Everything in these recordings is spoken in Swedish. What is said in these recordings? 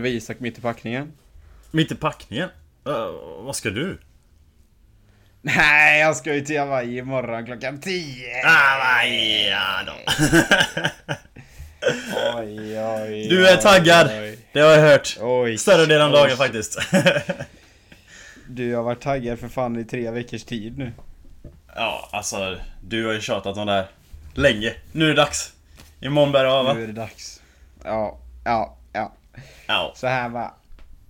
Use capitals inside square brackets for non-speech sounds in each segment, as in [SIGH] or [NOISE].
Det var Isak mitt i packningen. Mitt i packningen? Uh, vad ska du? Nej, jag ska ju till Hawaii imorgon klockan 10! Hawaii, ja då. [LAUGHS] oj, oj, Du är taggad! oj. Det har jag hört. Oj. Större delen av dagen faktiskt. [LAUGHS] Du, jag har varit taggad för fan i tre veckors tid nu. ja, alltså du har ju tjatat om det här länge. Nu är det dags. Imorgon bär det av va? Nu är det dags. Ja, ja, ja. Så här va.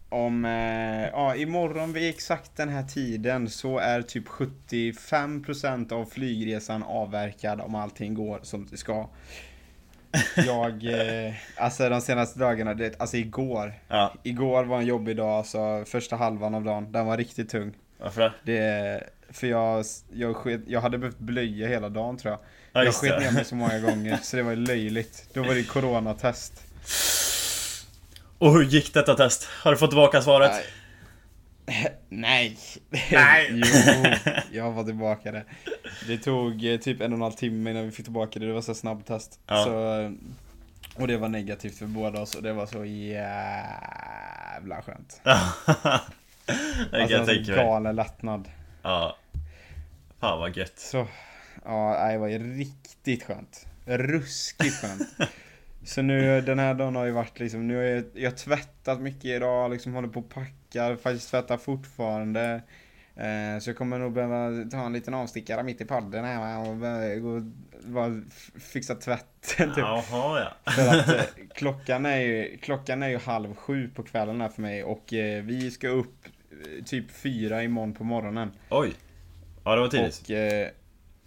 Om, eh, ja imorgon vid exakt den här tiden så är typ 75% av flygresan avverkad om allting går som det ska. Jag, [LAUGHS] eh, alltså de senaste dagarna, det, alltså igår. Ja, Igår var en jobbig dag, alltså första halvan av dagen, den var riktigt tung. varför det? Det, för jag, jag, sket, jag hade behövt blöja hela dagen tror jag. Ja, jag sket ner mig så många [LAUGHS] gånger så det var löjligt. Då var det coronatest. Och hur gick detta test? Har du fått tillbaka svaret? Nej. [LAUGHS] Nej. [LAUGHS] jo, jag var tillbaka det. Det tog eh, typ en och en halv timme innan vi fick tillbaka det. Det var så snabbtest. Ja. Så, eh, och det var negativt för båda oss och det var så jävla skönt. [LAUGHS] det jag Alltså mig. galen lättnad. Ja. Fan vad gött. Så, ja, det var ju riktigt skönt. Ruskigt skönt. Så nu, den här dagen har ju varit liksom, nu har jag, jag har tvättat mycket idag, liksom håller på och packar, faktiskt tvättar fortfarande. Eh, så jag kommer nog behöva ta en liten avstickare mitt i podden här och gå, bara fixa tvätten typ. Jaha ja. För att eh, [LAUGHS] klockan är ju, klockan är ju halv sju på kvällen här för mig och eh, vi ska upp eh, typ fyra imorgon på morgonen. Oj. Ja det var tidigt. Och, eh,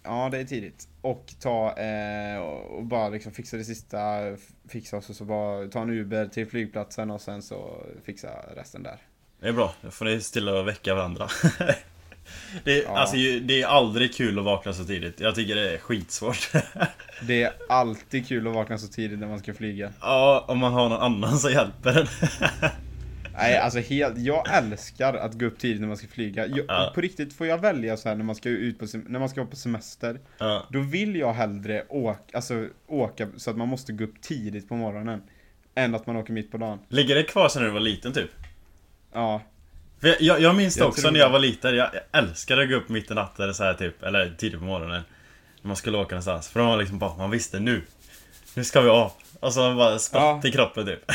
ja, det är tidigt. Och ta eh, och bara liksom fixa det sista, fixa oss och så bara ta en Uber till flygplatsen och sen så fixa resten där. Det är bra, då får ni se till att väcka varandra. [LAUGHS] det, är, Ja. alltså, det är aldrig kul att vakna så tidigt. Jag tycker det är skitsvårt. [LAUGHS] Det är alltid kul att vakna så tidigt när man ska flyga. ja, om man har någon annan som hjälper en. [LAUGHS] Nej, alltså helt, jag älskar att gå upp tidigt när man ska flyga. Jag, Ja. På riktigt får jag välja så här när man ska ut på, när man ska vara på semester. ja. Då vill jag hellre åka, alltså åka så att man måste gå upp tidigt på morgonen. Än att man åker mitt på dagen. Ligger det kvar sen du var liten typ? Ja, För jag, jag, jag minns det Jag också när jag var liten. Jag, älskade att gå upp mitt i natten eller så här typ. Eller tidigt på morgonen. När man skulle åka någonstans. För då var liksom bara, man visste nu. Nu ska vi av. Och så man bara spratt Ja. i kroppen typ. [LAUGHS]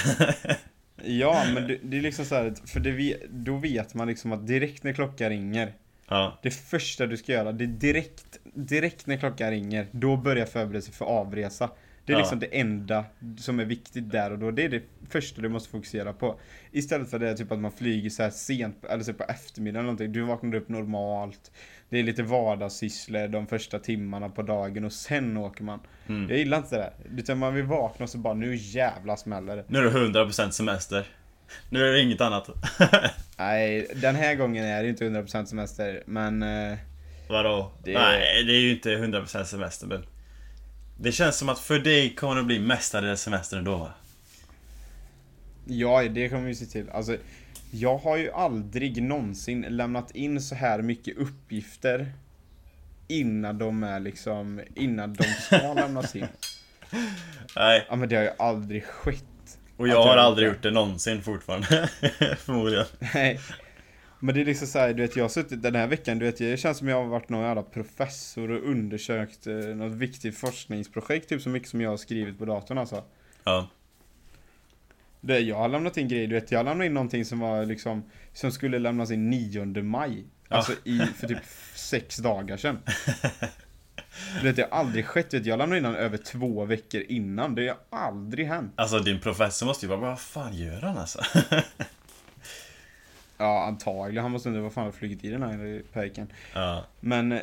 Ja, men det, det är liksom så här, för det, då vet man liksom att direkt när klockan ringer, ja. det första du ska göra, det är direkt, direkt när klockan ringer, då börjar förberedelse för avresa. Det är Ja. liksom det enda som är viktigt där och då. Det är det första du måste fokusera på. Istället för det typ att man flyger så här sent, eller så på eftermiddagen eller någonting. Du vaknar upp normalt. Det är lite vardagssysslor de första timmarna på dagen och sen åker man. Mm. Jag gillar inte det där. Utan man vill vakna och så bara, nu jävla smäller det. Nu är det 100% semester. Nu är det inget annat. [LAUGHS] Nej, den här gången är det inte 100% semester, men... Eh, Vadå? Det- Nej, det är ju inte 100% semester men Det känns som att för dig kommer det bli mestadels semester ändå va? ja, det kommer vi se till. Alltså, jag har ju aldrig någonsin lämnat in så här mycket uppgifter innan de är liksom, innan de ska [LAUGHS] lämnas in. Nej, Ja, men det har ju aldrig skett. och Att jag har jag aldrig gjort det någonsin fortfarande [LAUGHS] Förmodligen Nej. Men det är liksom såhär, du vet jag har suttit den här veckan, du vet det känns som jag har varit någon jävla professor och undersökt eh, något viktigt forskningsprojekt, typ så mycket som jag har skrivit på datorn alltså. Ja, Det, jag har lämnat in grejer, du vet jag lämnade in någonting som var liksom Som skulle lämnas in 9 maj. Alltså i, för typ sex dagar sedan. [LAUGHS] Du vet det har aldrig skett, vet, jag lämnade in den över två veckor innan. Det har aldrig hänt. Alltså din professor måste ju bara, vad fan gör han alltså? [LAUGHS] Ja antagligen, han måste undra vad fan har flugit i den här pejken ja, Men eh,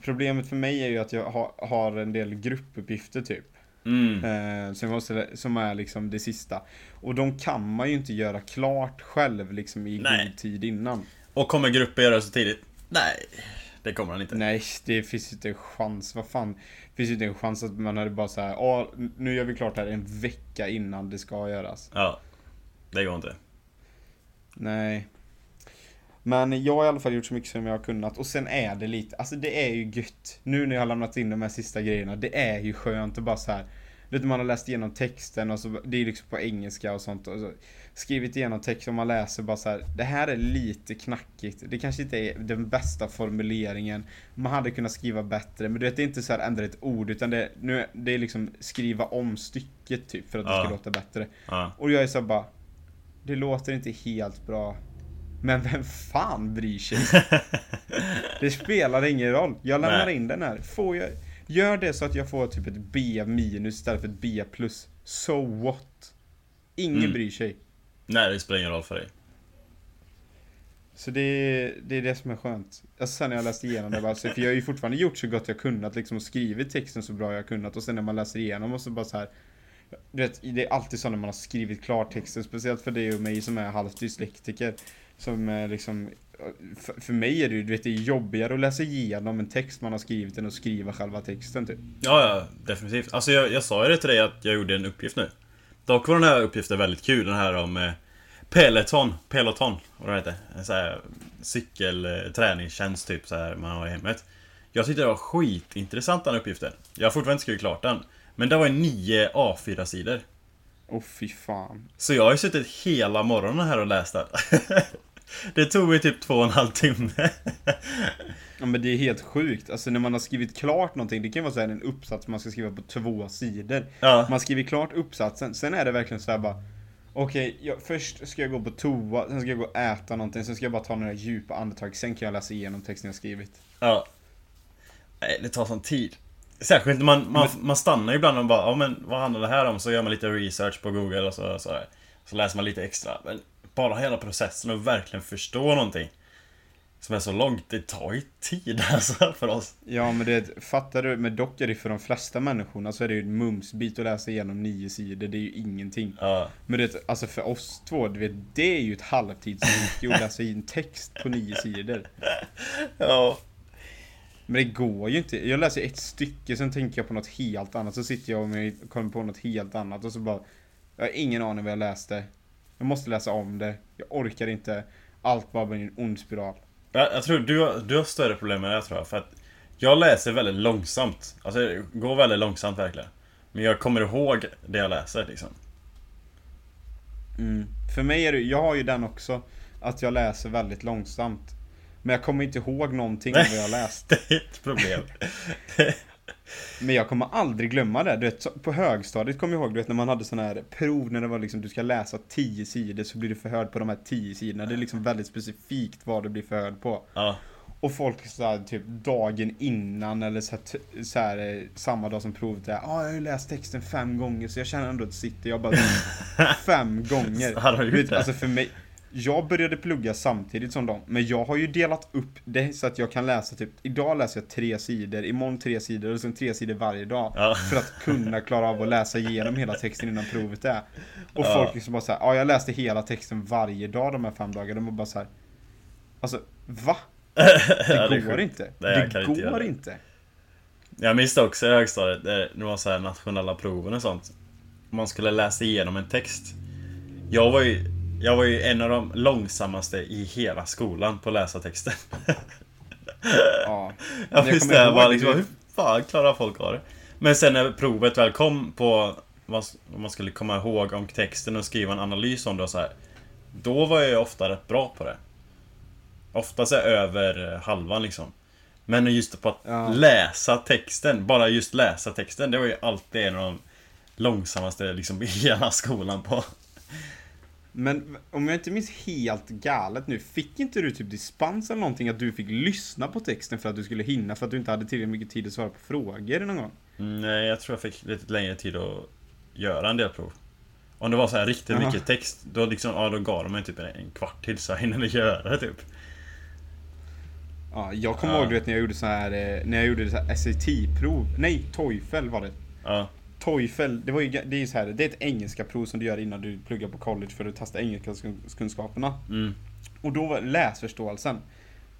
problemet för mig är ju att jag har, har en del gruppuppgifter typ. Mm. Eh, som, måste, som är liksom det sista. Och de kan man ju inte göra klart själv liksom i Nej. god tid innan. Och kommer gruppen göra det så tidigt? Nej, det kommer han inte Nej, det finns ju inte en chans. Vad fan. Det finns ju inte en chans att man hade bara så här. Ja, nu gör vi klart här en vecka innan det ska göras. Ja, det går inte Nej. Men jag har i alla fall gjort så mycket som jag har kunnat. Och sen är det lite, alltså det är ju gött. Nu när jag har lämnat in de här sista grejerna. Det är ju skönt att bara så här. Vet, man har läst igenom texten och så, det är liksom på engelska och sånt. Och så, skrivit igenom texten och man läser bara så här. Det här är lite knackigt. Det kanske inte är den bästa formuleringen. Man hade kunnat skriva bättre. Men du vet, det är inte så här ändra ett ord. Utan det, nu, det är liksom skriva om stycket typ för att det Ja. ska låta bättre. Ja. Och jag är så här bara. Det låter inte helt bra. Men vem fan bryr sig? [LAUGHS] Det spelar ingen roll. Jag lämnar Nej. in den här. Får jag, gör det så att jag får typ ett B minus istället för ett B plus. So what? Ingen Mm. bryr sig. Nej, det spelar ingen roll för dig. Så det är, det är det som är skönt. Alltså sen när jag läste igenom det bara, så, för jag har ju fortfarande gjort så gott jag kunnat liksom och skrivit texten så bra jag kunnat och sen när man läser igenom och så bara så här. Du vet, det är alltid så när man har skrivit klart texten, speciellt för dig och mig som är halvt dyslektiker. Som är liksom, för, för mig är det ju, du vet, det är jobbigare att läsa igenom en text man har skrivit än att skriva själva texten typ. Ja, ja, definitivt. Alltså jag, jag sa ju det till dig att jag gjorde en uppgift nu. Dock var den här uppgiften väldigt kul, den här om eh, Peloton, Peloton, vad det heter. En sån här cykelträningstjänst typ så här man har i hemmet. Jag tyckte det var skitintressant den uppgiften. Jag har fortfarande inte skrivit klart den. Men det var ju nio A4-sidor. Åh fy fan. Så jag har ju suttit hela morgonen här och läst den. [LAUGHS] Det tog mig typ två och en halv timme. Ja men det är helt sjukt. Alltså när man har skrivit klart någonting, det kan vara så här en uppsats man ska skriva på två sidor. Ja, Man skriver klart uppsatsen, sen är det verkligen så här bara Okej, jag, först ska jag gå på toa, sen ska jag gå och äta någonting, sen ska jag bara ta några djupa andetag, sen kan jag läsa igenom texten jag skrivit. ja. Nej, det tar sån tid. Särskilt när man, man, man stannar ibland och bara, ja men vad handlar det här om? Så gör man lite research på google och så, så, så läser man lite extra. Men bara hela processen och verkligen förstå någonting. Som är så långt, det tar ju tid [LAUGHS] alltså för oss. Ja men det, fattar du? Men dock är det för de flesta människorna så är det ju en mumsbit att läsa igenom nio sidor, det är ju ingenting. Ja, Men det, alltså för oss två, du vet, det är ju ett halvtidsyrke att läsa in text på nio sidor. [LAUGHS] ja. Men det går ju inte. Jag läser ett stycke, sen tänker jag på något helt annat. Så sitter jag och kommer på något helt annat och så bara... Jag har ingen aning vad jag läste. Jag måste läsa om det. Jag orkar inte. Allt bara blir en ond spiral. Jag, jag tror du har, du har större problem med det tror jag. För att jag läser väldigt långsamt. Alltså det går väldigt långsamt verkligen. Men jag kommer ihåg det jag läser liksom. Mm. För mig är det, jag har ju den också. Att jag läser väldigt långsamt. Men jag kommer inte ihåg någonting av vad jag läst. [LAUGHS] Det är ett problem. [LAUGHS] Men jag kommer aldrig glömma det. Du vet, på högstadiet kommer jag ihåg, du vet när man hade sådana här prov när det var liksom, du ska läsa 10 sidor så blir du förhörd på de här 10 sidorna. Det är liksom väldigt specifikt vad du blir förhörd på. Ja. Och folk så här, typ dagen innan eller så här, så här, eh, samma dag som provet är. Ja, ah, jag har ju läst texten fem gånger så jag känner ändå att det sitter. Jag bara [LAUGHS] fem gånger. Har du gjort det? Alltså för mig. Jag började plugga samtidigt som dem, men jag har ju delat upp det så att jag kan läsa typ, idag läser jag tre sidor, imorgon tre sidor och sen tre sidor varje dag. Ja. För att kunna klara av att läsa igenom hela texten innan provet är. Och Ja. folk liksom bara såhär, ja jag läste hela texten varje dag de här fem dagarna. De var bara såhär, alltså va? [LAUGHS] Ja, Det går sjukt. inte. Nej, det inte går det. inte. Jag minns det också i högstadiet, där det var så här nationella proven och sånt. Man skulle läsa igenom en text. Jag var ju, jag var ju en av de långsammaste i hela skolan på att läsa texten. Ja. [LAUGHS] Jag visste det. liksom, hur fan klarar folk av det? Men sen när provet väl kom på vad man skulle komma ihåg om texten och skriva en analys om det och så här. Då var jag ju ofta rätt bra på det. Ofta så här över eh, halvan liksom. Men just på att Ja. läsa texten, bara just läsa texten, det var ju alltid en av de långsammaste liksom i hela skolan på. Men om jag inte minns helt galet nu, fick inte du typ dispens eller någonting att du fick lyssna på texten för att du skulle hinna för att du inte hade tillräckligt mycket tid att svara på frågor någon gång? Mm, Nej, jag tror jag fick lite längre tid att göra en del prov. Om det var så här riktigt Jaha. mycket text, då liksom, ja då gav de mig typ en, en kvart till så jag hinner göra typ. Ja, jag kommer Ja. ihåg du vet när jag gjorde så här, eh, när jag gjorde SAT-prov, nej, TOEFL var det. Ja, TOEFL, det var ju, det är ju så här, det är ett engelska prov som du gör innan du pluggar på college för att testa engelska kunskaperna. mm, Och då var läsförståelsen.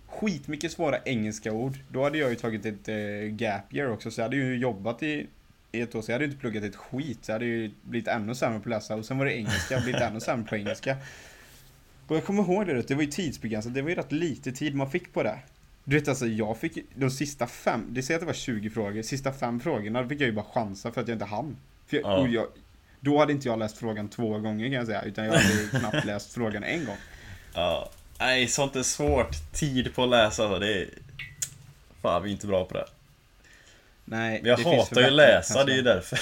Skitmycket svåra engelska ord. Då hade jag ju tagit ett eh, gap year också, så jag hade ju jobbat i, i ett år, så jag hade ju inte pluggat ett skit. Så jag hade ju blivit ännu sämre på att läsa. Och sen var det engelska, jag blivit ännu sämre på engelska. Och jag kommer ihåg det, det var ju tidsbegränsat, det var ju rätt lite tid man fick på det. Du vet alltså, jag fick de sista fem, det säger att det var 20 frågor, sista fem frågorna fick jag ju bara chansa för att jag inte hann. För jag, Ja. jag, då hade inte jag läst frågan två gånger kan jag säga, utan jag hade knappt [LAUGHS] läst frågan en gång. Ja. Nej, sånt är svårt. Tid på att läsa, alltså, det är... Fan, vi är inte bra på det. Nej, Men jag hatar ju att läsa, det är ju därför.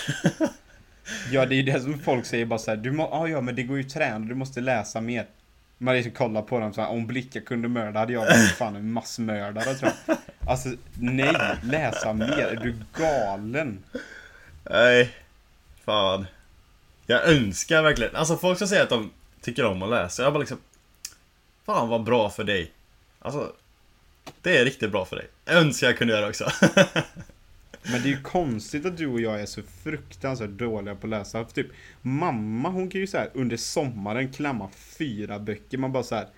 Ja, det är ju det som folk säger bara såhär, du må, ah, ja men det går ju att träna, du måste läsa mer. Man liksom kollar på dem såhär, om blickar kunde mörda hade jag varit [LAUGHS] fan en massmördare tror jag. Alltså, nej, läsa mer, är du galen? Nej. Fan. Jag önskar verkligen, alltså folk som säger att de tycker om att läsa, jag bara liksom... Fan vad bra för dig. Alltså, det är riktigt bra för dig. Jag önskar jag kunde göra också. [LAUGHS] Men det är ju konstigt att du och jag är så fruktansvärt dåliga på att läsa. För typ, mamma hon kan ju så här under sommaren klämma fyra böcker. Man bara så här.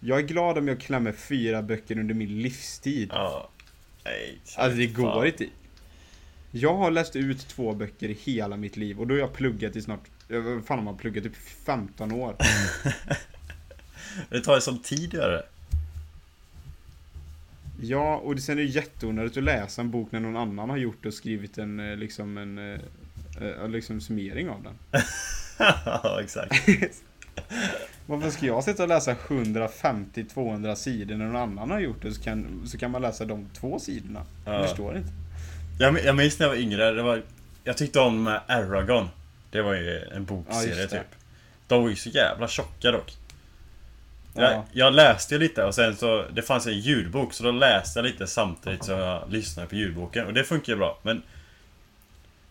Jag är glad om jag klämmer fyra böcker under min livstid. ja. Nej. Alltså det går fan. inte. Jag har läst ut två böcker i hela mitt liv och då har jag pluggat i snart, vad fan har man pluggat? Typ 15 år. [LAUGHS] Det tar ju som tid att göra det. Ja, och det- sen är det jätteonödigt att läsa en bok när någon annan har gjort och skrivit en, eh, liksom en, eh, eh, liksom summering av den. [LAUGHS] ja, exakt. [LAUGHS] Varför ska jag sitta och läsa 150-200 sidor när någon annan har gjort det så kan, så kan man läsa de två sidorna? Jag Ja. förstår inte. Jag, jag minns när jag var yngre, det var, jag tyckte om Aragon. Det var ju en Ja, bokserie det. typ. De var ju så jävla tjocka dock. Ja. Jag, jag läste lite och sen så, det fanns en ljudbok så då läste jag lite samtidigt som jag lyssnade på ljudboken och det funkar ju bra men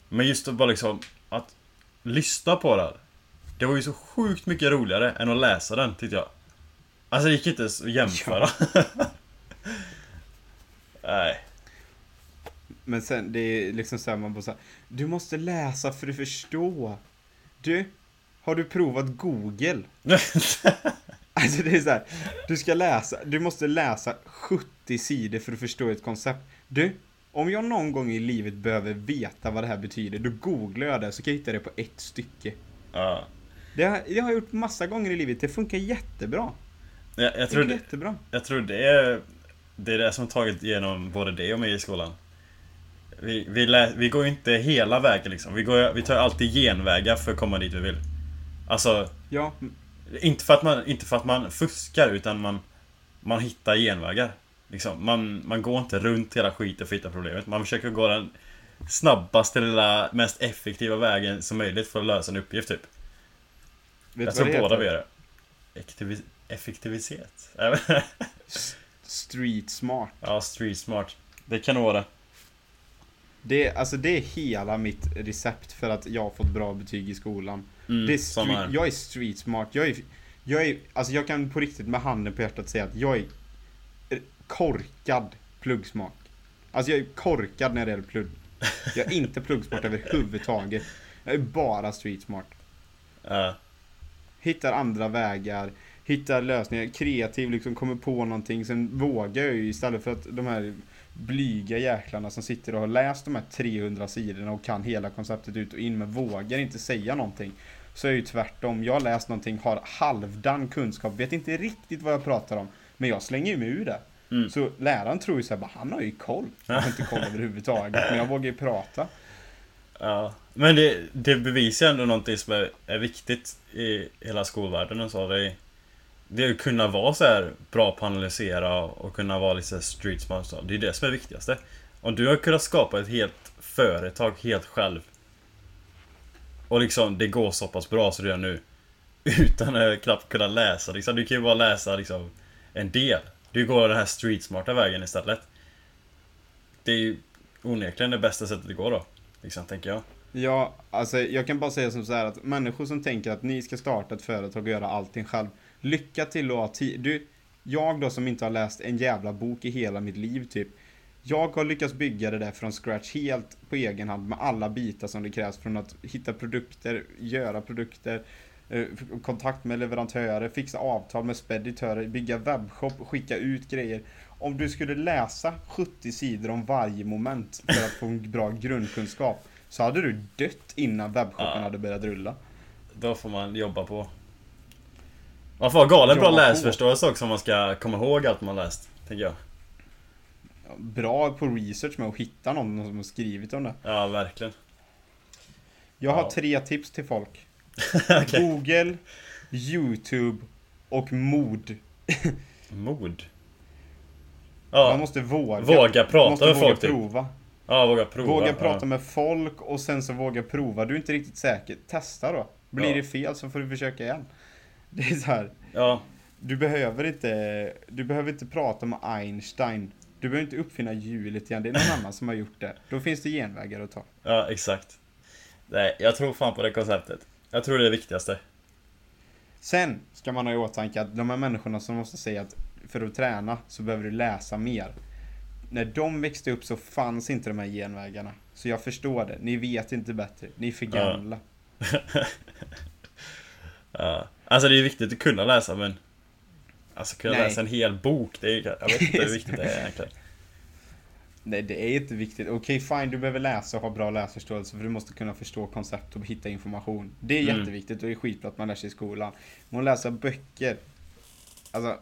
Men just att bara liksom att lyssna på den Det var ju så sjukt mycket roligare än att läsa den tyckte jag Alltså det gick inte ens att jämföra [LAUGHS] Nej Men sen, det är liksom såhär, man bara såhär, du måste läsa för att förstå. Du, har du provat Google? [LAUGHS] Alltså det är så här, du ska läsa, du måste läsa 70 sidor för att förstå ett koncept. Du, om jag någon gång i livet behöver veta vad det här betyder, då googlar jag det så kan jag hitta det på ett stycke. Ja Det har, det har jag gjort massa gånger i livet, det funkar jättebra. jag, jag tror det, jättebra. Jag tror det är Det är det som tagit igenom både det och mig i skolan Vi, vi, lä, vi går ju inte hela vägen liksom Vi, går, vi tar alltid genvägar för att komma dit vi vill Alltså Ja, Inte för att man, inte för att man fuskar utan man Man hittar genvägar liksom. man, man går inte runt hela skiten för att hitta problemet Man försöker gå den snabbaste, lilla, mest effektiva vägen som möjligt för att lösa en uppgift typ vet Jag tror båda vi gör det Effektivitet? [LAUGHS] Street smart. ja, street smart Det kan nog vara det Det, alltså det är hela mitt recept för att jag har fått bra betyg i skolan. Mm, det är street, jag är street smart. Jag är, jag är, alltså jag kan på riktigt med handen på hjärtat säga att jag är korkad pluggsmak. Alltså jag är korkad när det gäller plugg. Jag är inte pluggsmart överhuvudtaget. Jag är bara street smart. Ja. Hittar andra vägar, hittar lösningar, kreativ, liksom kommer på någonting. Sen vågar jag ju istället för att de här blyga jäklarna som sitter och har läst de här 300 sidorna och kan hela konceptet ut och in men vågar inte säga någonting. Så är det ju tvärtom. Jag har läst någonting, har halvdan kunskap, vet inte riktigt vad jag pratar om. Men jag slänger ju mig ur det. Mm. Så läraren tror ju såhär, bara, han har ju koll. Jag har inte koll överhuvudtaget, men jag vågar ju prata. [LAUGHS] Ja, men det, det bevisar ändå någonting som är, är viktigt i hela skolvärlden och så. Det är, det är att kunna vara så här bra på att analysera och kunna vara lite så här street smart. så. Det är det som är det viktigaste. Om du har kunnat skapa ett helt företag helt själv. Och liksom det går så pass bra så det gör nu. Utan att knappt kunna läsa liksom. Du kan ju bara läsa liksom en del. Du går den här street smarta vägen istället. Det är ju onekligen det bästa sättet det går då. Liksom, tänker jag. Ja, alltså jag kan bara säga som så här att människor som tänker att ni ska starta ett företag och göra allting själv. Lycka till och ha tid. Du, jag då som inte har läst en jävla bok i hela mitt liv typ. Jag har lyckats bygga det där från scratch helt på egen hand med alla bitar som det krävs från att hitta produkter, göra produkter, eh, kontakt med leverantörer, fixa avtal med speditörer, bygga webbshop, skicka ut grejer. Om du skulle läsa 70 sidor om varje moment för att få en bra grundkunskap så hade du dött innan webbshoppen Ja. hade börjat rulla. Då får man jobba på. Man får ha galen bra Jobba läsförståelse också om man ska komma ihåg allt man läst. Tänker jag. Bra på research med att hitta någon som har skrivit om det. Ja, verkligen. Jag har Ja. tre tips till folk. [LAUGHS] Okej. Google, YouTube och mod. [LAUGHS] Mod. Man Ja, måste våga. våga Man prata måste med våga folk typ. prova. Ja, våga prova. Våga ja. prata med folk och sen så våga prova. Du är inte riktigt säker. Testa då. Blir Ja. det fel så får du försöka igen. [LAUGHS] Det är så här. Ja, Du behöver inte, du behöver inte prata med Einstein. Du behöver inte uppfinna hjulet igen. Det är någon annan som har gjort det. Då finns det genvägar att ta. ja, exakt. Nej, jag tror fan på det konceptet. Jag tror det är det viktigaste. Sen ska man ha i åtanke att de här människorna som måste säga att för att träna så behöver du läsa mer. När de växte upp så fanns inte de här genvägarna. Så jag förstår det. Ni vet inte bättre. Ni är för Ja. gamla. [LAUGHS] Ja. Alltså det är viktigt att kunna läsa men Alltså kunna Nej. läsa en hel bok, det är, jag vet inte hur viktigt det är [LAUGHS] egentligen. Nej, det är inte viktigt. Okej, fine, du behöver läsa och ha bra läsförståelse för du måste kunna förstå koncept och hitta information. Det är Mm. jätteviktigt och det är skitbra att man lär sig i skolan. Men att läsa böcker, alltså,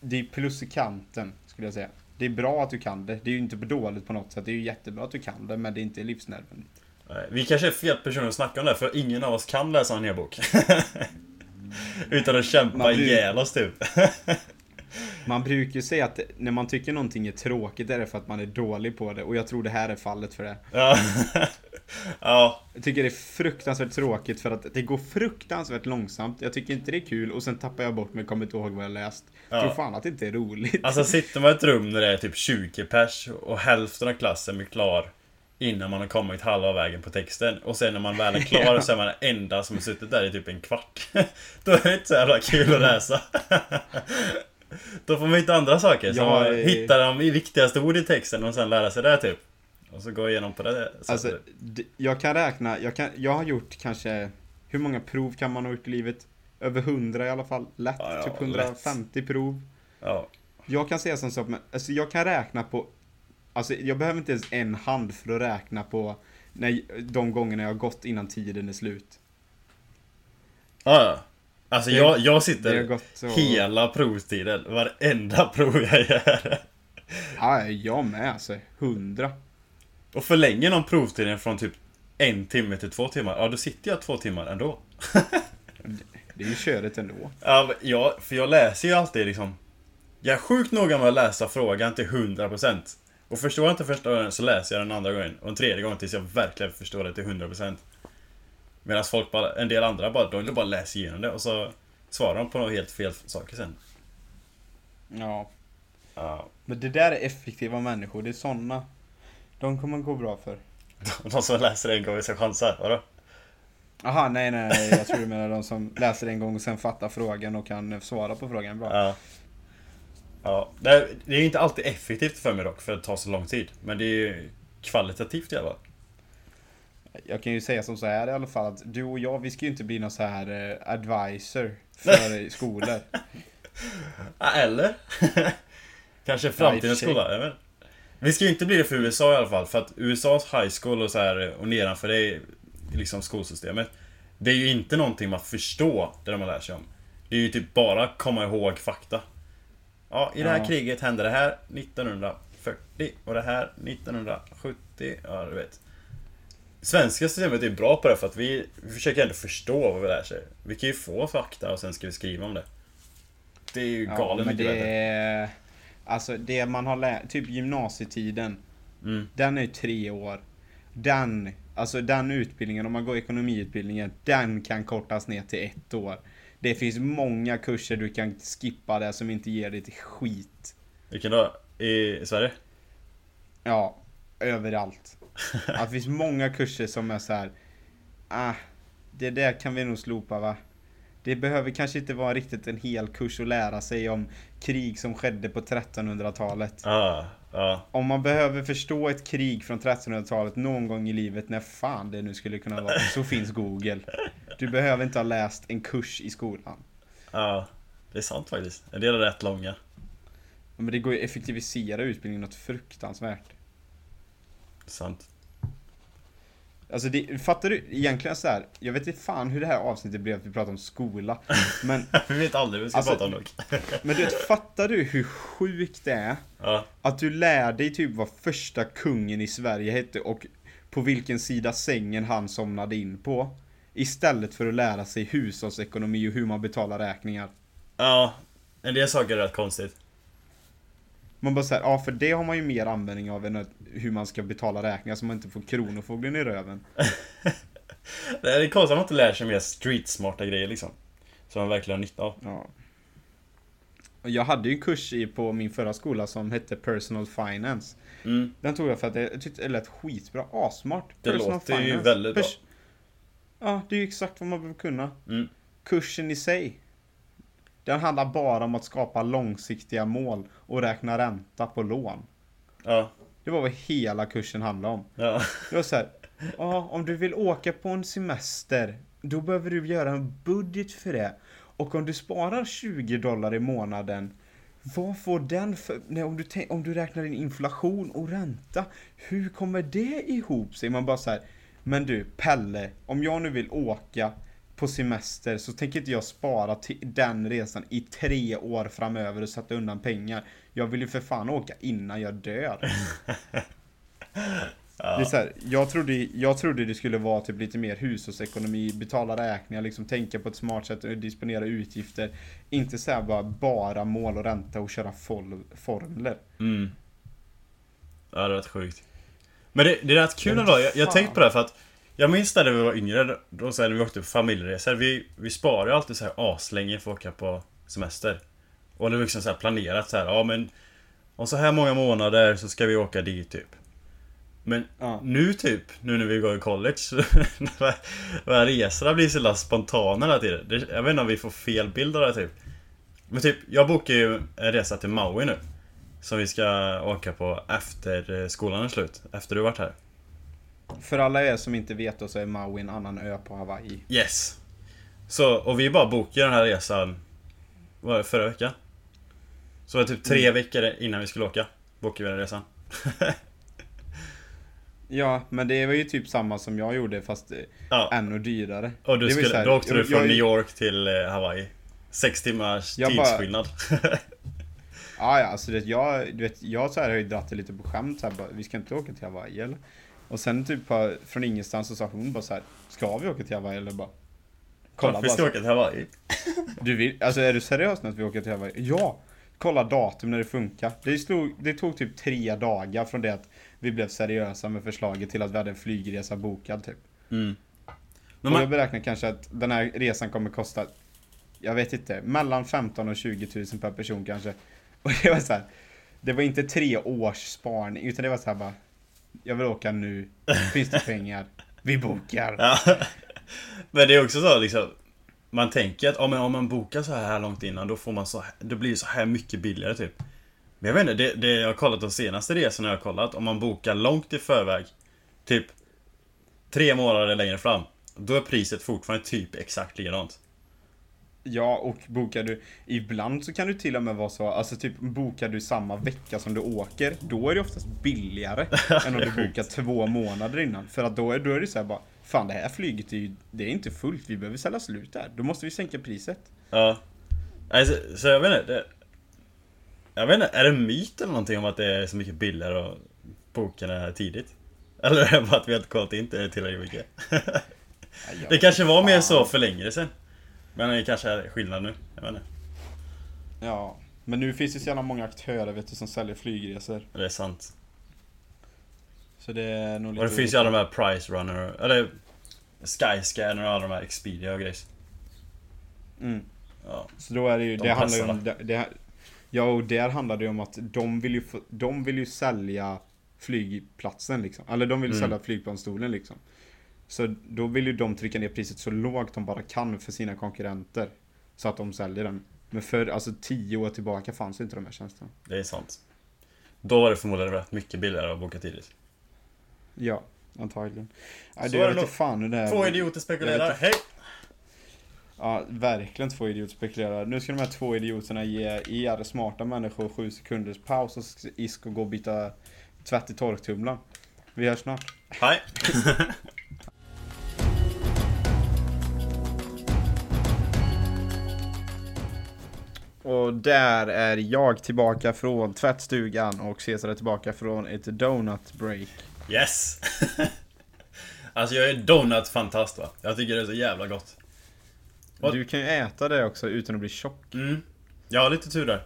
det är plus i kanten, skulle jag säga. Det är bra att du kan det. Det är ju inte dåligt på något sätt. Det är ju jättebra att du kan det, men det är inte livsnödvändigt. Vi kanske är fel personer att snacka om det för ingen av oss kan läsa en hel bok. [LAUGHS] Utan att kämpa Man blir- ihjäl oss typ. [LAUGHS] Man brukar ju säga att när man tycker någonting är tråkigt är det för att man är dålig på det och jag tror det här är fallet för det. Ja. [LAUGHS] ja, Jag tycker det är fruktansvärt tråkigt för att det går fruktansvärt långsamt. Jag tycker inte det är kul och sen tappar jag bort mig och kommer inte ihåg vad jag läst. Ja. Tror fan att det inte är roligt. alltså sitter man i ett rum där det är typ 20 pers och hälften av klassen är klar innan man har kommit halva vägen på texten och sen när man väl är klar så är man den enda som har suttit där i typ en kvart. [LAUGHS] Då är det inte så jävla kul att läsa. [LAUGHS] Då får man hitta andra saker. Ja, att eh. hitta de viktigaste ord i texten och sen lära sig det typ. Och så gå igenom på det sättet. Alltså, jag kan räkna, jag, kan, jag har gjort kanske, hur många prov kan man ha gjort i livet? Över 100 i alla fall. Lätt, Ja, ja, typ 150 prov. ja. Jag kan säga som så, men alltså jag kan räkna på, alltså jag behöver inte ens en hand för att räkna på när, de gångerna jag har gått innan tiden är slut. Ja, ja. Alltså Det- jag, jag sitter så... hela provtiden, varenda prov jag gör. Ja, jag med alltså. 100. Och förlänger någon provtiden från typ en timme till två timmar, ja då sitter jag två timmar ändå. Det är ju körigt ändå. Ja, för jag läser ju alltid liksom Jag är sjukt noga med att läsa frågan till 100% Och förstår jag inte första gången så läser jag den andra gången och en tredje gången tills jag verkligen förstår det till 100% Medan folk bara, en del andra bara, de bara läser igenom det och så svarar de på något helt fel saker sen Ja. Ja, Men det där är effektiva människor. Det är såna. De kommer gå bra för. [LAUGHS] de som läser en gång ska chansa, vadå? Aha, nej, nej, nej. Jag tror du menar de som läser en gång och sen fattar frågan och kan svara på frågan bra. Ja. Ja, det är, det är ju inte alltid effektivt för mig dock, för det tar så lång tid. Men det är ju kvalitativt i alla fall. Jag kan ju säga som så här i alla fall att du och jag, vi ska ju inte bli någon så här eh, advisor för [LAUGHS] skolor. Eller? [LAUGHS] Kanske framtidens skola, jag vet. Vi ska ju inte bli det för USA i alla fall, för att USAs high school och så här och nedanför det liksom skolsystemet. Det är ju inte någonting man förstår, det de lär sig om. Det är ju typ bara komma ihåg fakta. Ja, i det här Ja. kriget hände det här 1940 och det här 1970, ja du vet. Svenska systemet är bra på det för att vi, vi försöker ändå förstå vad vi lär sig. Vi kan ju få fakta och sen ska vi skriva om det. Det är ju Ja, galet men mycket det. Alltså det man har lärt, typ gymnasietiden. Mm. Den är ju tre år. Den, alltså den utbildningen, om man går ekonomiutbildningen, den kan kortas ner till ett år. Det finns många kurser du kan skippa där som inte ger dig ett skit. Vilken då? I Sverige? Ja, överallt. Att det finns många kurser som är så här. Ah, det där kan vi nog slopa va? Det behöver kanske inte vara riktigt en hel kurs att lära sig om krig som skedde på 1300-talet. Ja, ja. Om man behöver förstå ett krig från 1300-talet någon gång i livet, när fan det nu skulle kunna vara, så finns Google. Du behöver inte ha läst en kurs i skolan. Ja, det är sant faktiskt. En del är rätt långa. Men det går ju att effektivisera utbildningen något fruktansvärt. Sant. Alltså det, fattar du egentligen så här. Jag vet inte fan hur det här avsnittet blev att vi pratar om skola. Men, [LAUGHS] Vi vet aldrig vad vi ska Alltså- prata om dock. [LAUGHS] men du vet, fattar du hur sjukt det är? Ja, Att du lär dig typ vad första kungen i Sverige hette och på vilken sida sängen han somnade in på. Istället för att lära sig hushållsekonomi och hur man betalar räkningar. Ja, en del saker är rätt konstigt. Man bara säger, ja för det har man ju mer användning av än hur man ska betala räkningar så man inte får kronofogden i röven. [LAUGHS] Det är konstigt att man inte lär sig mer street-smarta grejer liksom. Som man verkligen har nytta av. Ja. Jag hade ju en kurs i, på min förra skola som hette Personal Finance. Mm. Den tog jag för att jag tyckte det lät skitbra, asmart. Det låter ju väldigt bra. Ja, det är ju exakt vad man behöver kunna. Mm. Kursen i sig. Den handlar bara om att skapa långsiktiga mål och räkna ränta på lån. Ja. Det var vad hela kursen handlade om. Ja. Det var så här, ja, om du vill åka på en semester, då behöver du göra en budget för det. Och om du sparar 20 dollar i månaden, vad får den för, nej, om, du, om du räknar in inflation och ränta, hur kommer det ihop sig? Man bara så här, men du Pelle, om jag nu vill åka på semester så tänker inte jag spara till den resan i tre år framöver och sätta undan pengar. Jag vill ju för fan åka innan jag dör. [LAUGHS] Det är så här, jag, trodde, jag trodde det skulle vara typ lite mer hushållsekonomi, betala räkningar, liksom tänka på ett smart sätt och disponera utgifter. Inte så här bara, bara mål och ränta och köra fol- formler. Mm. Ja, det är rätt sjukt. Men det, det är rätt kul ändå. Jag, jag fan. tänkte på det här för att Jag minns när vi var yngre, då så här, när vi åkte på familjeresor. Vi, vi sparar ju alltid så här aslänge för att åka på semester. Och det var liksom så här planerat så här, ja men Om så här många månader så ska vi åka dit typ. Men Ja. nu typ, nu när vi går i college, [LAUGHS] Våra resorna blir så spontana hela tiden. Det, jag vet inte om vi får fel bild av det typ. Men typ, jag bokar ju en resa till Maui nu. Som vi ska åka på efter eh, skolan är slut. Efter du varit här. För alla er som inte vet då så är Maui en annan ö på Hawaii. Yes! Så, och vi bara bokade den här resan Var det förra veckan? Så det var typ tre veckor innan vi skulle åka Bokade vi den resan [LAUGHS] Ja, men det var ju typ samma som jag gjorde fast eh, Ja, ännu dyrare. och du skulle, här, då åkte du från jag- New York till eh, Hawaii Sex timmars Jag bara- tidsskillnad [LAUGHS] Ja, ja, alltså det, jag, du vet, jag så här har ju dratt det lite på skämt så här, bara, vi ska inte åka till Hawaii eller? Och sen typ bara, från ingenstans så sa hon bara så här, ska vi åka till Hawaii eller bara? Kolla Varför bara, ska vi åka till Hawaii? [LAUGHS] du vill, alltså är du seriös nu att vi åker till Hawaii? Ja! Kolla datum när det funkar. Det, slog, det tog typ tre dagar från det att vi blev seriösa med förslaget till att vi hade en flygresa bokad typ. Mm. Men och jag man, beräknar kanske att den här resan kommer kosta, jag vet inte, mellan 15 och 20 000 per person kanske. [LAUGHS] Och det var så här, det var inte tre års sparning, utan det var så här bara, jag vill åka nu, finns det pengar, vi bokar. ja. [LAUGHS] Men det är också så liksom Man tänker att ja, men om man bokar så här långt innan då får man så här, Då blir det så här mycket billigare typ Men jag vet inte, det, det jag har kollat de senaste resorna jag har kollat Om man bokar långt i förväg Typ Tre månader längre fram Då är priset fortfarande typ exakt likadant Ja, och bokar du, ibland så kan du till och med vara så, alltså typ bokar du samma vecka som du åker, då är det oftast billigare [LAUGHS] än om du bokar två månader innan. För att då är, då är det så här bara, fan det här flyget är ju, det är inte fullt, vi behöver sälja slut där, då måste vi sänka priset. Ja alltså, Så jag vet inte det, Jag vet inte, är det en myt eller någonting om att det är så mycket billigare att boka det här tidigt? Eller är [LAUGHS] det bara att vi har inte kollat in det tillräckligt mycket? Det kanske var mer så för längre sen. Men det kanske är skillnad nu. Jag vet inte. Ja, men nu finns det så jävla många aktörer vet du som säljer flygresor. Det är sant. Så det är nog lite... Och det finns ju alla de här Price Runner, eller Skyscanner och alla de här Expedia och grejer. Mm. Ja. Så då är det ju, De det handlar ju om... Det, det, ja, och där handlar det ju om att de vill ju, de vill ju sälja flygplatsen liksom. Eller de vill Mm. sälja flygplansstolen liksom. Så då vill ju de trycka ner priset så lågt de bara kan för sina konkurrenter. Så att de säljer den. Men för alltså tio år tillbaka fanns inte de här tjänsterna. Det är sant. Då var det förmodligen rätt mycket billigare att boka tidigt. Ja, antagligen. Så du, är jag det vet fan hur det här... Två idioter spekulerar. Hej! Ja, verkligen två idioter spekulerar. Nu ska de här två idioterna ge er smarta människor sju sekunders paus och ska- Isk och gå och byta tvätt i torktumlaren. Vi hörs snart. Hej! [LAUGHS] Och där är jag tillbaka från tvättstugan och Cesar är tillbaka från ett donut break. Yes! [LAUGHS] Alltså jag är donut-fantast va. Jag tycker det är så jävla gott. Vad- Du kan ju äta det också utan att bli tjock. Mm. Jag har lite tur där.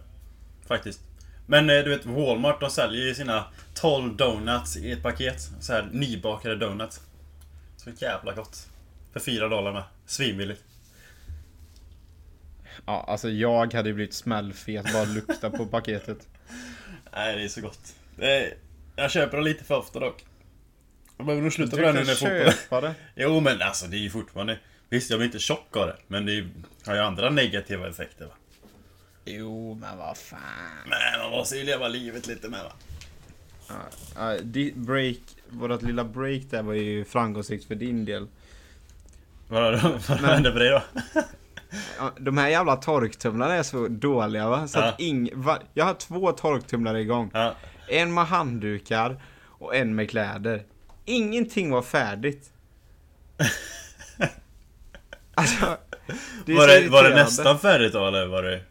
Faktiskt. Men eh, du vet Walmart de säljer ju sina 12 donuts i ett paket. Så här nybakade donuts. Så jävla gott. För 4 dollar med. Svinbilligt. Ja, alltså jag hade ju blivit smällfet bara lukta på paketet. [LAUGHS] Nej det är så gott. Är... Jag köper det lite för ofta dock. Jag behöver nog sluta med det nu när fotbollen... det. Jo men alltså det är ju fortfarande... Visst jag blir inte tjock av det. Men det ju- har ju andra negativa effekter va. Jo, men vad fan. Men man måste ju leva livet lite med va. Ja, di- break, vårat lilla break där var ju framgångsrikt för din del. Vad, hände på det då? [LAUGHS] De här jävla torktumlarna är så dåliga va? Så att Ja. ing, va, jag har två torktumlare igång. Ja. En med handdukar och en med kläder. Ingenting var färdigt. [LAUGHS] Alltså, det Var det, var det nästan färdigt då eller var det...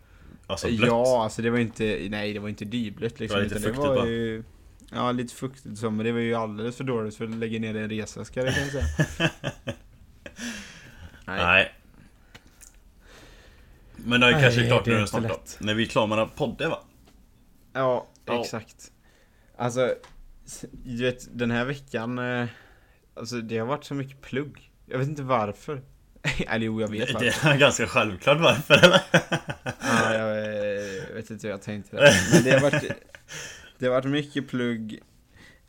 Alltså blött? Ja, alltså det var inte, nej det var inte dyblött liksom. Det var lite fuktigt, var ju, Ja, lite fuktigt så, men det var ju alldeles för dåligt för att lägga ner det i en resväska det kan jag säga. [LAUGHS] nej. Nej. Men det är Nej, kanske klart det är snart då. lätt. När vi är klara med den podden va? Ja, Ja. exakt. Alltså, du vet den här veckan, eh, alltså det har varit så mycket plugg. Jag vet inte varför. [LAUGHS] Eller jo, jag vet varför. det är [LAUGHS] ganska självklart varför eller? Ja, jag eh, vet inte hur jag tänkte det. [LAUGHS] Men det har varit, det har varit mycket plugg,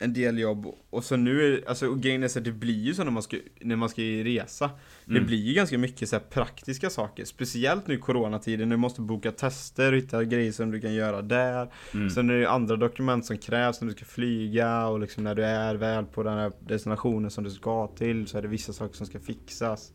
en del jobb och så nu är alltså och grejen är så att det blir ju så när man ska, när man ska resa. Det Mm. blir ju ganska mycket så praktiska saker. Speciellt nu i coronatiden du måste boka tester och hitta grejer som du kan göra där. Mm. Sen är det ju andra dokument som krävs när du ska flyga och liksom när du är väl på den här destinationen som du ska till så är det vissa saker som ska fixas.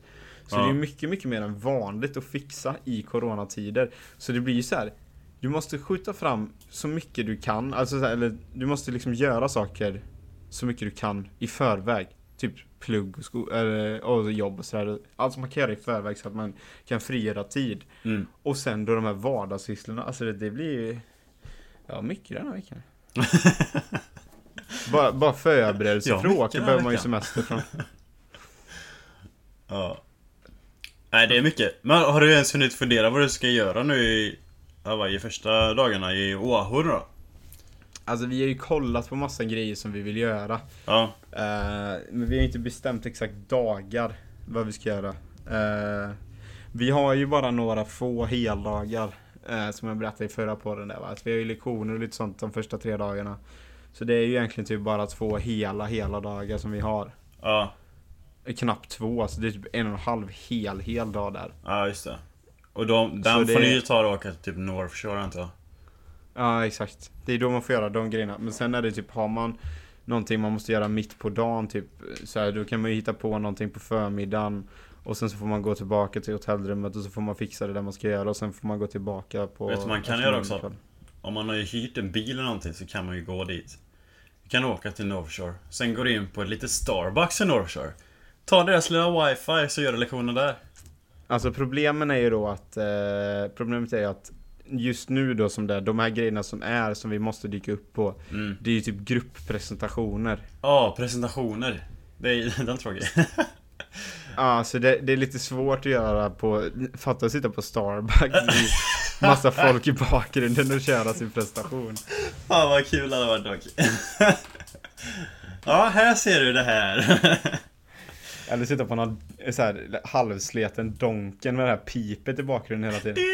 Så Ja. det är mycket, mycket mer än vanligt att fixa i coronatider. Så det blir ju så här. Du måste skjuta fram så mycket du kan, alltså eller du måste liksom göra saker så mycket du kan i förväg. Typ plugg och, sko- eller, och jobb och sådär. Allt som man kan göra i förväg så att man kan frigöra tid. Mm. Och sen då de här vardagssysslorna, alltså det, det blir ju... Ja, mycket den här veckan. [LAUGHS] bara, bara förberedelse Ja, behöver man ju semester från. [LAUGHS] Ja. Nej det är mycket. Men har du ens hunnit fundera vad du ska göra nu i... Ja, vad, i första dagarna i Oahu då? Alltså vi har ju kollat på massa grejer som vi vill göra. Ja. Eh, men vi har inte bestämt exakt dagar vad vi ska göra. Eh, vi har ju bara några få heldagar. eh, som jag berättade i förra podden där va. Att vi har ju lektioner och lite sånt de första tre dagarna. Så det är ju egentligen typ bara två hela, hela dagar som vi har. Ja. Knappt två, så det är typ en och en halv hel, hel dag där. Ja just det. Och de, den får ni ju ta och åka till typ North Shore antar jag. Ja exakt. Det är då man får göra de grejerna. Men sen är det typ, har man någonting man måste göra mitt på dagen typ. Så här, då kan man ju hitta på någonting på förmiddagen. Och sen så får man gå tillbaka till hotellrummet och så får man fixa det där man ska göra och sen får man gå tillbaka på... Vet du man kan göra också? kväll. Om man har ju hyrt en bil eller någonting så kan man ju gå dit. Du kan åka till North Shore. Sen går du in på ett litet Starbucks i North Shore. Ta deras lilla wifi så gör du lektionen där. Alltså problemen är ju då att... Eh, problemet är ju att just nu då som det är, de här grejerna som är som vi måste dyka upp på. Mm. Det är ju typ grupppresentationer. Ja, presentationer. Det är [LAUGHS] den är tråkig. Ja, så det, det är lite svårt att göra på, fatta att sitta på Starbucks i massa folk i bakgrunden och köra sin prestation. Fan vad kul det hade varit dock. [LAUGHS] Ja, här ser du det här. Eller sitta på någon så här, halvsleten donken med det här pipet i bakgrunden hela tiden.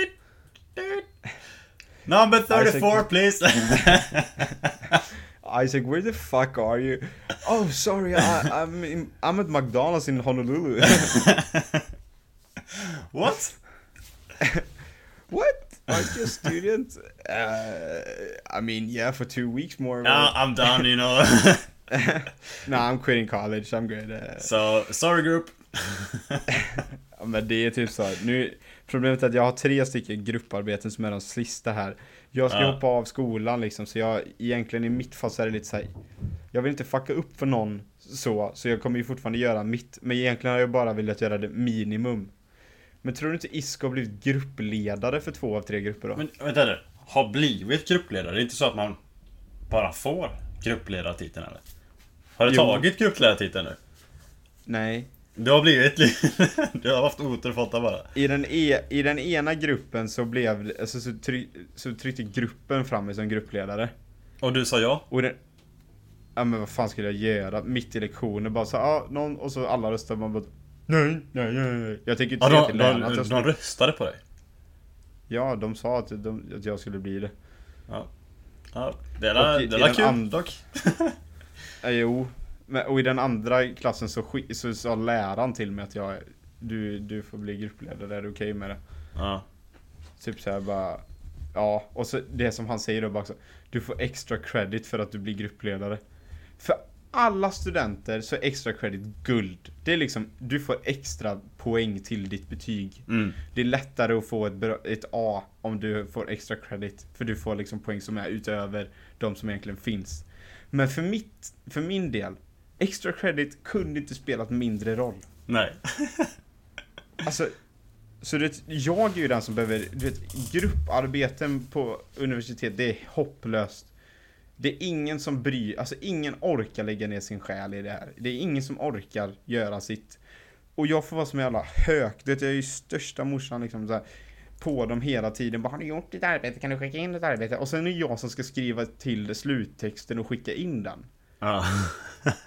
Number 34 Isaac- please. [LAUGHS] Isaac, where the fuck are you? Oh, sorry, I, I'm, in, I'm at McDonald's in Honolulu. [LAUGHS] What? [LAUGHS] What? Aren't you a student? Uh, I mean, yeah, for two weeks more. Yeah, I'm done you know. [LAUGHS] no, I'm quitting college. I'm good. Uh, So, sorry group. [LAUGHS] Ja, men det är typ så här. Nu, problemet är att jag har tre stycken grupparbeten som är de sista här. Jag ska Ja. hoppa av skolan liksom, så jag egentligen i mitt fall så är det lite så här. Jag vill inte fucka upp för någon så, så jag kommer ju fortfarande göra mitt. Men egentligen har jag bara velat göra det minimum. Men tror du inte Isko har blivit gruppledare för två av tre grupper då? Men vänta nu. Har blivit gruppledare? Det är inte så att man bara får gruppledartiteln eller? Har du Jo. tagit gruppledartiteln nu? Nej. Du har blivit [LAUGHS] du har haft otur Fotta bara. I den, e, I den ena gruppen så blev alltså, så, try, så tryckte gruppen fram mig som gruppledare. Och du sa ja? Och den... Ja men vad fan skulle jag göra? Mitt i lektionen bara så ja, någon och så alla röstade man bara Nej, nej, nej, nej. Jag tänker inte Ja, de, till de, att jag de, skulle... röstade på dig? Ja, de sa att, de, att jag skulle bli det. Ja. Ja, det är Och det är den kul dock. [LAUGHS] Ja, jo. Men, och i den andra klassen så, så sa läraren till mig att jag du, du får bli gruppledare, är du okej med det? Ja. Typ såhär bara Ja, och så det som han säger då bara också Du får extra credit för att du blir gruppledare För alla studenter så är extra credit guld Det är liksom, du får extra poäng till ditt betyg Mm. Det är lättare att få ett, ett A om du får extra credit För du får liksom poäng som är utöver de som egentligen finns Men för mitt, för min del Extra credit kunde inte spelat mindre roll Nej. [LAUGHS] Alltså, så det, jag är ju den som behöver, du vet, grupparbeten på universitet, det är hopplöst. Det är ingen som bryr, alltså ingen orkar lägga ner sin själ i det här. Det är ingen som orkar göra sitt. Och jag får vara som en jävla hök, det jag är ju största morsan liksom så här, på dem hela tiden. Bara, har du gjort ditt arbete? Kan du skicka in ditt arbete? Och sen är det jag som ska skriva till sluttexten och skicka in den. Ja. [LAUGHS]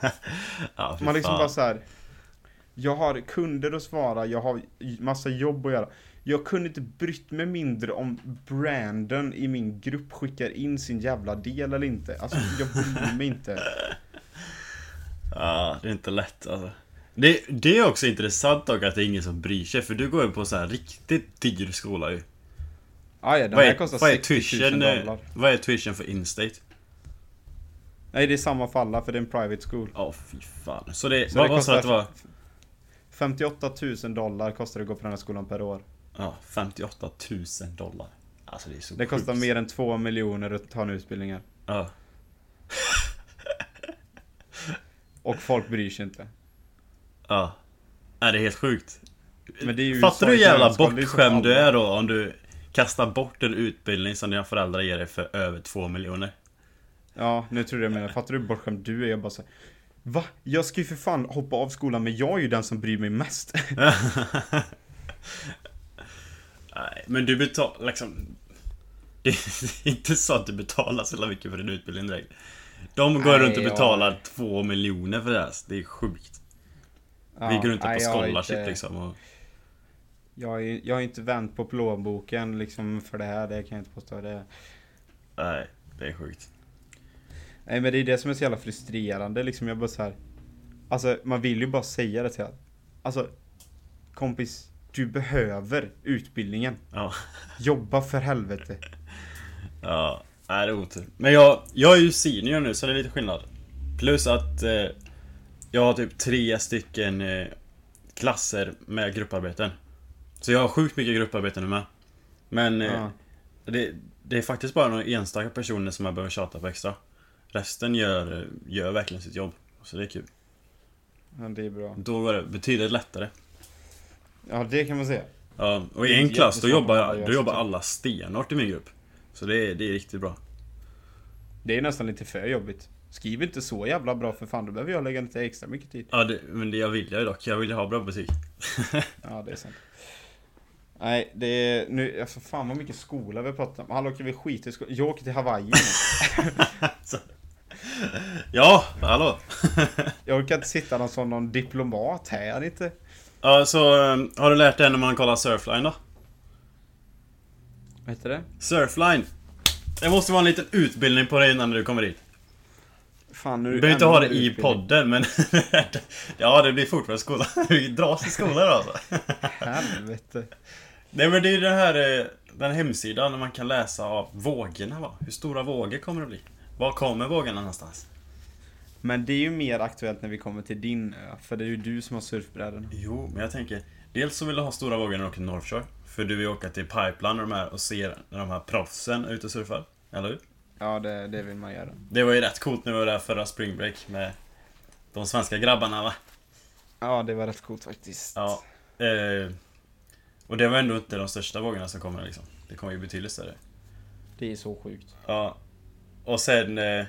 ja, Man liksom fan. bara så här. Jag har kunder att svara, jag har massa jobb att göra. Jag kunde inte brytt mig mindre om Brandon i min grupp skickar in sin jävla del eller inte. Alltså jag bryr mig inte. [LAUGHS] Ja, det är inte lätt alltså. Det, det är också intressant dock att det är ingen som bryr sig för du går ju på så här riktigt dyr skola ju. Ah, ja, den Vad här är, kostar vad är 60 000 tuition, eh, dollar. vad är tuition för instate? Nej det är samma för alla för det är en private school. Ja, fy fan. Så det, Så vad det sa du att det var? 58 000 dollar kostar det att gå på den här skolan per år. Ja, 58 000 dollar. Alltså det är så Det kostar sjukt. mer än 2 miljoner att ta en utbildning här. Ja. Och folk bryr sig inte. Ja. Nej, det är helt sjukt. Är Fattar du hur jävla är bortskämd du är då om du kastar bort en utbildning som dina föräldrar ger dig för över 2 miljoner? Ja, nu tror jag menar. Fattar du hur bortskämd du är? Jag bara så här, Va? Jag ska ju för fan hoppa av skolan men jag är ju den som bryr mig mest. [LAUGHS] Nej, men du betalar liksom... [LAUGHS] Det är inte så att du betalar så mycket för din utbildning direkt. De går Nej, runt och betalar två miljoner för det här. Det är sjukt. Ja, Vi går runt på scholarship inte- liksom. Och... Jag, är, jag har inte vänt på plånboken liksom för det här, det kan jag inte påstå. Det. Nej, det är sjukt. Nej men det är det som är så jävla frustrerande liksom. Jag bara så här. Alltså man vill ju bara säga det till att, Alltså, kompis, du behöver utbildningen. Ja. Jobba för helvete. Ja, nej det är otur. Men jag, jag är ju senior nu så det är lite skillnad. Plus att eh, jag har typ tre stycken eh, klasser med grupparbeten. Så jag har sjukt mycket grupparbeten nu med. Men eh, Ja. det, det är faktiskt bara några enstaka personer som jag behöver tjata på extra. Resten gör, gör verkligen sitt jobb. Så det är kul. ja, det är bra. Då går det betydligt lättare. Ja, det kan man säga. Ja, och i en klass då jobbar, då jobbar jobb. alla stenhårt i min grupp. Så det är, det är riktigt bra. Det är nästan lite för jobbigt. Skriv inte så jävla bra för fan, då behöver jag lägga lite extra mycket tid. Ja, det, men det jag vill jag dock. Jag vill ju ha bra betyg. [LAUGHS] Ja, det är sant. Nej, det är nu, alltså fan vad mycket skola vi pratar om. Hallå, kan vi skita i skolan? Jag åker till Hawaii nu. [LAUGHS] Ja, hallå! [LAUGHS] Jag orkar inte sitta någon som någon diplomat här inte. Ja, så eh, har du lärt dig när man kollar Surfline då? Vad heter det? Surfline! Det måste vara en liten utbildning på dig innan du kommer dit. Fan, nu Du behöver inte ha det i utbildning. podden, men... [LAUGHS] ja, det blir fortfarande skola. [LAUGHS] Vi dras till skolan då alltså. [LAUGHS] Helvete. Nej men det är den här, eh, den hemsidan där man kan läsa av vågorna va? Hur stora vågor kommer det bli? Var kommer vågorna någonstans? Men det är ju mer aktuellt när vi kommer till din ö, för det är ju du som har surfbrädan. Jo, men jag tänker Dels så vill du ha stora vågor när du åker till North Shore För du vill åka till Pipeline och de här och se när de här proffsen är ute och surfar Eller hur? Ja, det, det vill man göra. Det var ju rätt coolt när vi var där förra spring break med de svenska grabbarna va? Ja, det var rätt coolt faktiskt. Ja eh, Och det var ändå inte de största vågorna som kommer liksom Det kommer ju betydligt större Det är så sjukt. Ja Och sen eh,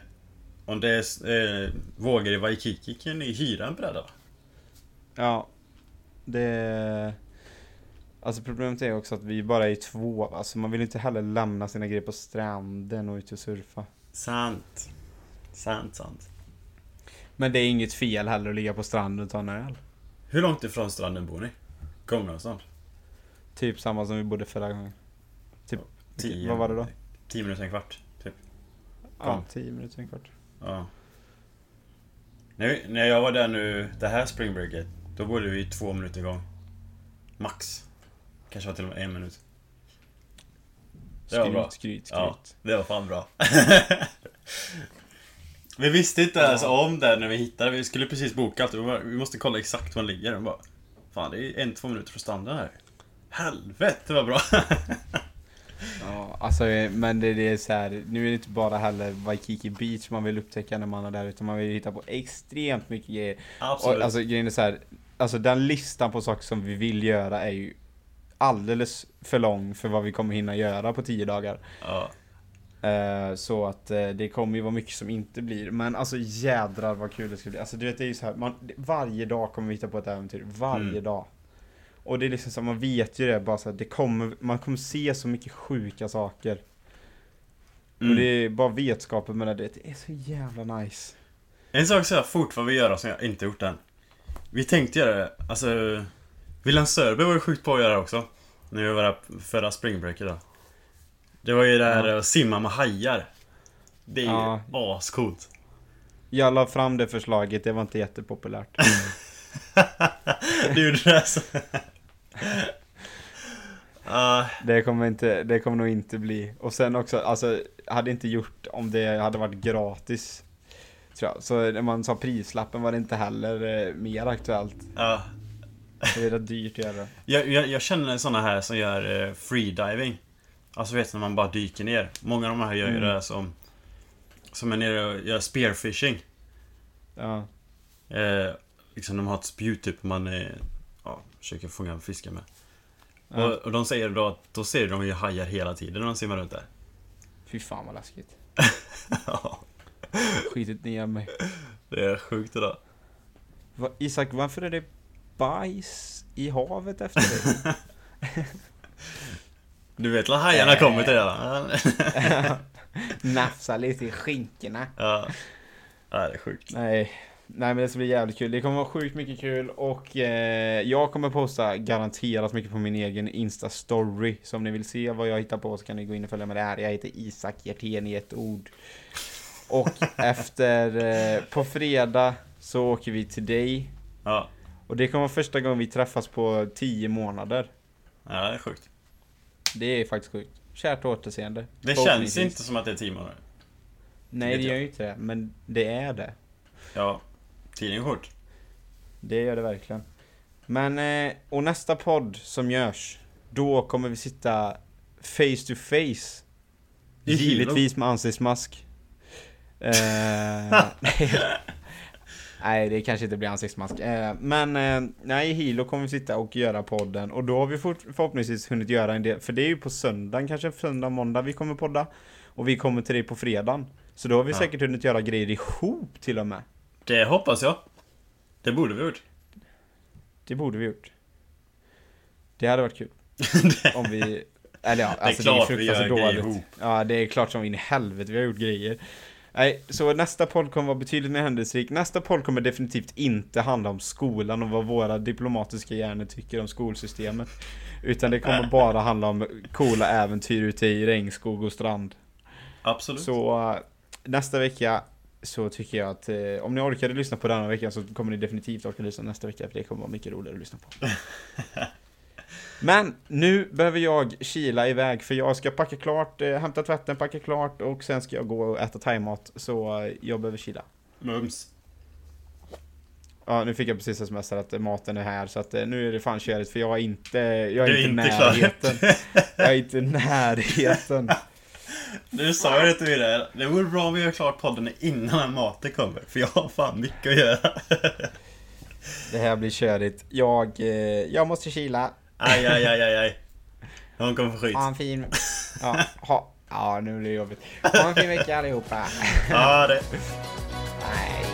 Om det är eh, vågor i Waikiki kan ni hyra en bräda va? Ja. Det... Alltså problemet är också att vi bara är två. Alltså man vill inte heller lämna sina grejer på stranden och ut och surfa. Sant. Sant, sant. Men det är inget fel heller att ligga på stranden och ta en öl. Hur långt ifrån stranden bor ni? Gångavstånd? Typ samma som vi bodde förra gången. Typ, Tio, vad var det då? 10 minuter, en kvart. Typ. Ja, tio minuter, en kvart. Ja. När, när jag var där nu, det här springbreaket, då bodde vi två minuter igång. Max. Kanske var till och med en minut. Det var bra. Skryt, skryt, skryt. Ja, det var fan bra. [LAUGHS] vi visste inte ens om det när vi hittade. Vi skulle precis boka allt. Vi måste kolla exakt var den ligger. Och bara, fan det är en, två minuter från stranden här. Helvete vad bra. [LAUGHS] Ja, alltså men det, det är så här, nu är det inte bara heller Waikiki Beach man vill upptäcka när man är där utan man vill hitta på extremt mycket grejer. Absolut. Och, alltså grejen är så här, alltså den listan på saker som vi vill göra är ju alldeles för lång för vad vi kommer hinna göra på tio dagar. ja. Eh, så att eh, det kommer ju vara mycket som inte blir. Men alltså jädrar vad kul det ska bli. Alltså du vet det är ju så här, man, varje dag kommer vi hitta på ett äventyr. Varje Mm. dag. Och det är liksom så, man vet ju det bara så här, det kommer, man kommer se så mycket sjuka saker. Mm. Och det är bara vetskapen med det, det är så jävla nice. En sak så jag fort vad vi gör som jag inte gjort än. Vi tänkte göra det, alltså... Wilhelm Sörberg var ju sjukt på att göra också. När vi var där förra springbreaket då. Det var ju det här att simma med hajar. Det är ju Ja. ascoolt. Jag la fram det förslaget, det var inte jättepopulärt. [LAUGHS] du gjorde det [LAUGHS] så. Ah, Det kommer, inte, det kommer nog inte bli. Och sen också, alltså, hade inte gjort om det hade varit gratis. Tror jag. Så när man sa prislappen var det inte heller eh, mer aktuellt. ja. Det är rätt dyrt att göra. jag, jag, jag känner såna här som gör eh, freediving. Alltså vet när man bara dyker ner. Många av de här gör ju Mm. det här som... Som är nere och gör spearfishing. Ja. Eh, liksom de har ett spjut typ man eh, ja, försöker fånga fiskar med. Och, ja. och de säger då att då ser de ju hajar hela tiden när de simmar runt där. Fy fan vad läskigt. [LAUGHS] Ja, Skitit ner mig. det är sjukt där. Va, Isak, varför är det bajs i havet efter dig? [LAUGHS] Du vet att hajarna Äh. kommer till det. [LAUGHS] Nafsa lite i skinkorna. ja. ja, det är sjukt. Nej, nej men det ska bli jävligt kul. Det kommer vara sjukt mycket kul och eh, jag kommer posta garanterat mycket på min egen Insta-story. Så om ni vill se vad jag hittar på så kan ni gå in och följa med där. Jag heter Isak Hjertén i ett ord. Och [LAUGHS] efter, eh, på fredag så åker vi till dig. Ja. Och det kommer vara första gången vi träffas på 10 månader. ja, det är sjukt. Det är faktiskt sjukt. Kärt återseende. Det känns inte som att det är tio månader. Nej, det jag. gör ju inte det. Men det är det. Ja, tiden går fort. Det gör det verkligen. Men, eh, och nästa podd som görs, då kommer vi sitta face to face. Givetvis med ansiktsmask. Eh, [LAUGHS] [LAUGHS] nej, det kanske inte blir ansiktsmask. Eh, men eh, nej, Hilo kommer vi sitta och göra podden. Och då har vi fort, förhoppningsvis hunnit göra en del, för det är ju på söndagen, kanske söndag, måndag vi kommer podda. Och vi kommer till dig på fredagen. Så då har vi Ja. säkert hunnit göra grejer ihop till och med. Det hoppas jag. Det borde vi gjort. Det borde vi gjort. Det hade varit kul. [LAUGHS] Om vi... Eller ja, är alltså klart det är vi fruktansvärt gör grejer dåligt. ihop. Ja, det är klart som in i helvete vi har gjort grejer. Nej, så nästa podd kommer vara betydligt mer händelserik. Nästa podd kommer definitivt inte handla om skolan och vad våra diplomatiska hjärnor tycker om skolsystemet. Utan det kommer bara handla om coola äventyr ute i regnskog och strand. Absolut. Så äh, nästa vecka så tycker jag att eh, om ni orkade lyssna på denna veckan så kommer ni definitivt orka lyssna nästa vecka för det kommer vara mycket roligare att lyssna på. [LAUGHS] Men nu behöver jag kila iväg för jag ska packa klart, eh, hämta tvätten, packa klart och sen ska jag gå och äta thaimat så jag behöver kila. Mums. Ja, nu fick jag precis sms att maten är här så att eh, nu är det fan körigt för jag är inte, jag är är inte, inte klar. närheten. jag är inte i närheten. [LAUGHS] Du sa ju det till mig där. Det vore bra om vi gör klart podden innan maten kommer. För jag har fan mycket att göra. Det här blir körigt. Jag, eh, jag måste kila. Aj, aj, aj, aj, aj. Hon kommer få skit. Ha en fin... Ja, ha... Ja, nu blir det jobbigt. Ha en fin vecka allihopa. Ja, det. Nej.